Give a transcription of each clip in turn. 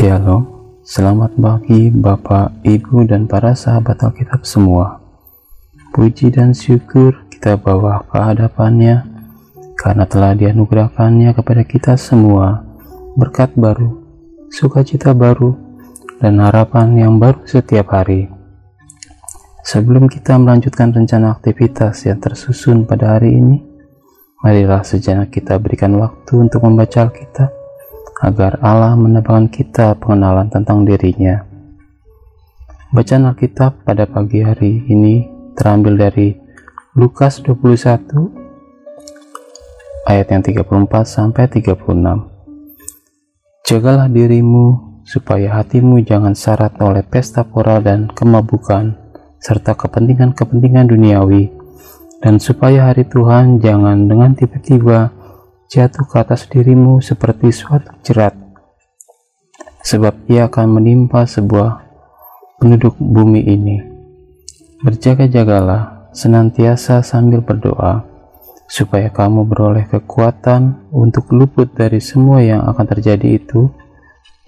Shalom, selamat pagi Bapak, Ibu, dan para sahabat Alkitab semua. Puji dan syukur kita bawa ke hadapannya karena telah dianugerahkannya kepada kita semua berkat baru, sukacita baru, dan harapan yang baru setiap hari. Sebelum kita melanjutkan rencana aktivitas yang tersusun pada hari ini, marilah sejenak kita berikan waktu untuk membaca Alkitab agar Allah menebarkan kita pengenalan tentang dirinya. Bacaan Alkitab pada pagi hari ini terambil dari Lukas 21 ayat yang 34 sampai 36. Jagalah dirimu supaya hatimu jangan syarat oleh pesta pora dan kemabukan serta kepentingan-kepentingan duniawi dan supaya hari Tuhan jangan dengan tiba-tiba jatuh ke atas dirimu seperti suatu jerat, sebab ia akan menimpa sebuah penduduk bumi ini. Berjaga-jagalah senantiasa sambil berdoa, supaya kamu beroleh kekuatan untuk luput dari semua yang akan terjadi itu,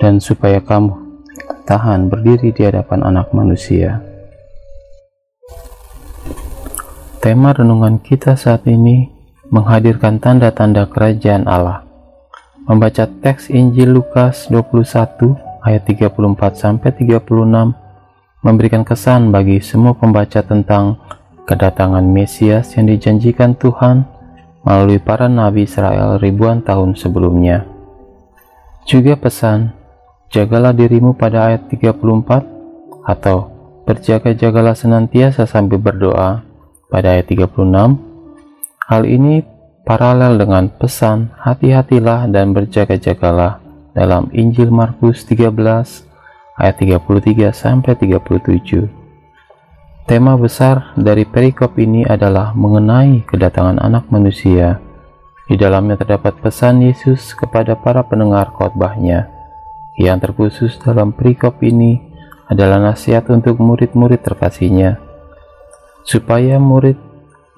dan supaya kamu tahan berdiri di hadapan anak manusia. Tema renungan kita saat ini menghadirkan tanda-tanda kerajaan Allah. Membaca teks Injil Lukas 21 ayat 34 sampai 36 memberikan kesan bagi semua pembaca tentang kedatangan Mesias yang dijanjikan Tuhan melalui para nabi Israel ribuan tahun sebelumnya. Juga pesan, jagalah dirimu pada ayat 34 atau berjaga-jagalah senantiasa sambil berdoa pada ayat 36 Hal ini paralel dengan pesan hati-hatilah dan berjaga-jagalah dalam Injil Markus 13 ayat 33 sampai 37. Tema besar dari perikop ini adalah mengenai kedatangan anak manusia. Di dalamnya terdapat pesan Yesus kepada para pendengar khotbahnya. Yang terkhusus dalam perikop ini adalah nasihat untuk murid-murid terkasihnya, supaya murid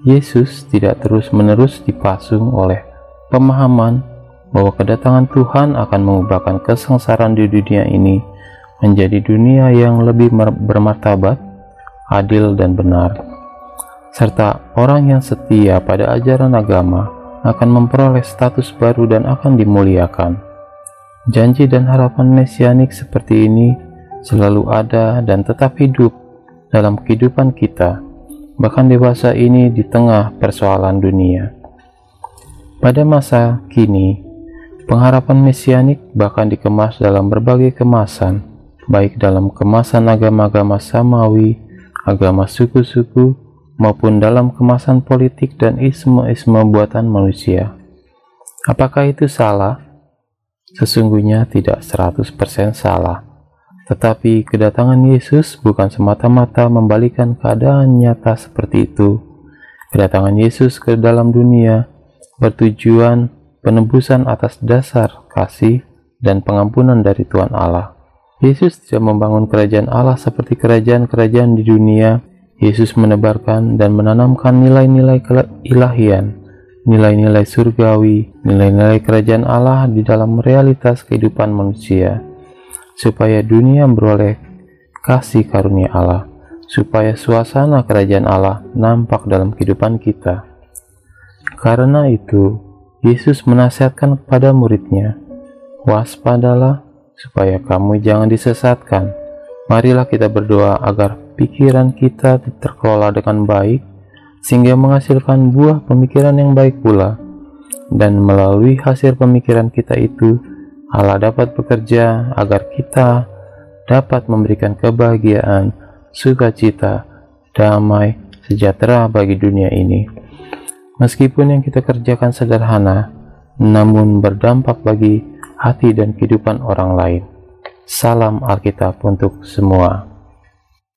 Yesus tidak terus-menerus dipasung oleh pemahaman bahwa kedatangan Tuhan akan mengubahkan kesengsaraan di dunia ini menjadi dunia yang lebih bermartabat, adil, dan benar. Serta orang yang setia pada ajaran agama akan memperoleh status baru dan akan dimuliakan. Janji dan harapan mesianik seperti ini selalu ada dan tetap hidup dalam kehidupan kita bahkan dewasa ini di tengah persoalan dunia. Pada masa kini, pengharapan mesianik bahkan dikemas dalam berbagai kemasan, baik dalam kemasan agama-agama samawi, agama suku-suku, maupun dalam kemasan politik dan isme-isme buatan manusia. Apakah itu salah? Sesungguhnya tidak 100% salah. Tetapi kedatangan Yesus bukan semata-mata membalikan keadaan nyata seperti itu. Kedatangan Yesus ke dalam dunia bertujuan penebusan atas dasar kasih dan pengampunan dari Tuhan Allah. Yesus tidak membangun kerajaan Allah seperti kerajaan-kerajaan di dunia. Yesus menebarkan dan menanamkan nilai-nilai keilahian, nilai-nilai surgawi, nilai-nilai kerajaan Allah di dalam realitas kehidupan manusia supaya dunia beroleh kasih karunia Allah, supaya suasana kerajaan Allah nampak dalam kehidupan kita. Karena itu, Yesus menasihatkan kepada muridnya, Waspadalah supaya kamu jangan disesatkan. Marilah kita berdoa agar pikiran kita terkelola dengan baik, sehingga menghasilkan buah pemikiran yang baik pula. Dan melalui hasil pemikiran kita itu, Allah dapat bekerja agar kita dapat memberikan kebahagiaan, sukacita, damai, sejahtera bagi dunia ini. Meskipun yang kita kerjakan sederhana, namun berdampak bagi hati dan kehidupan orang lain. Salam Alkitab untuk semua.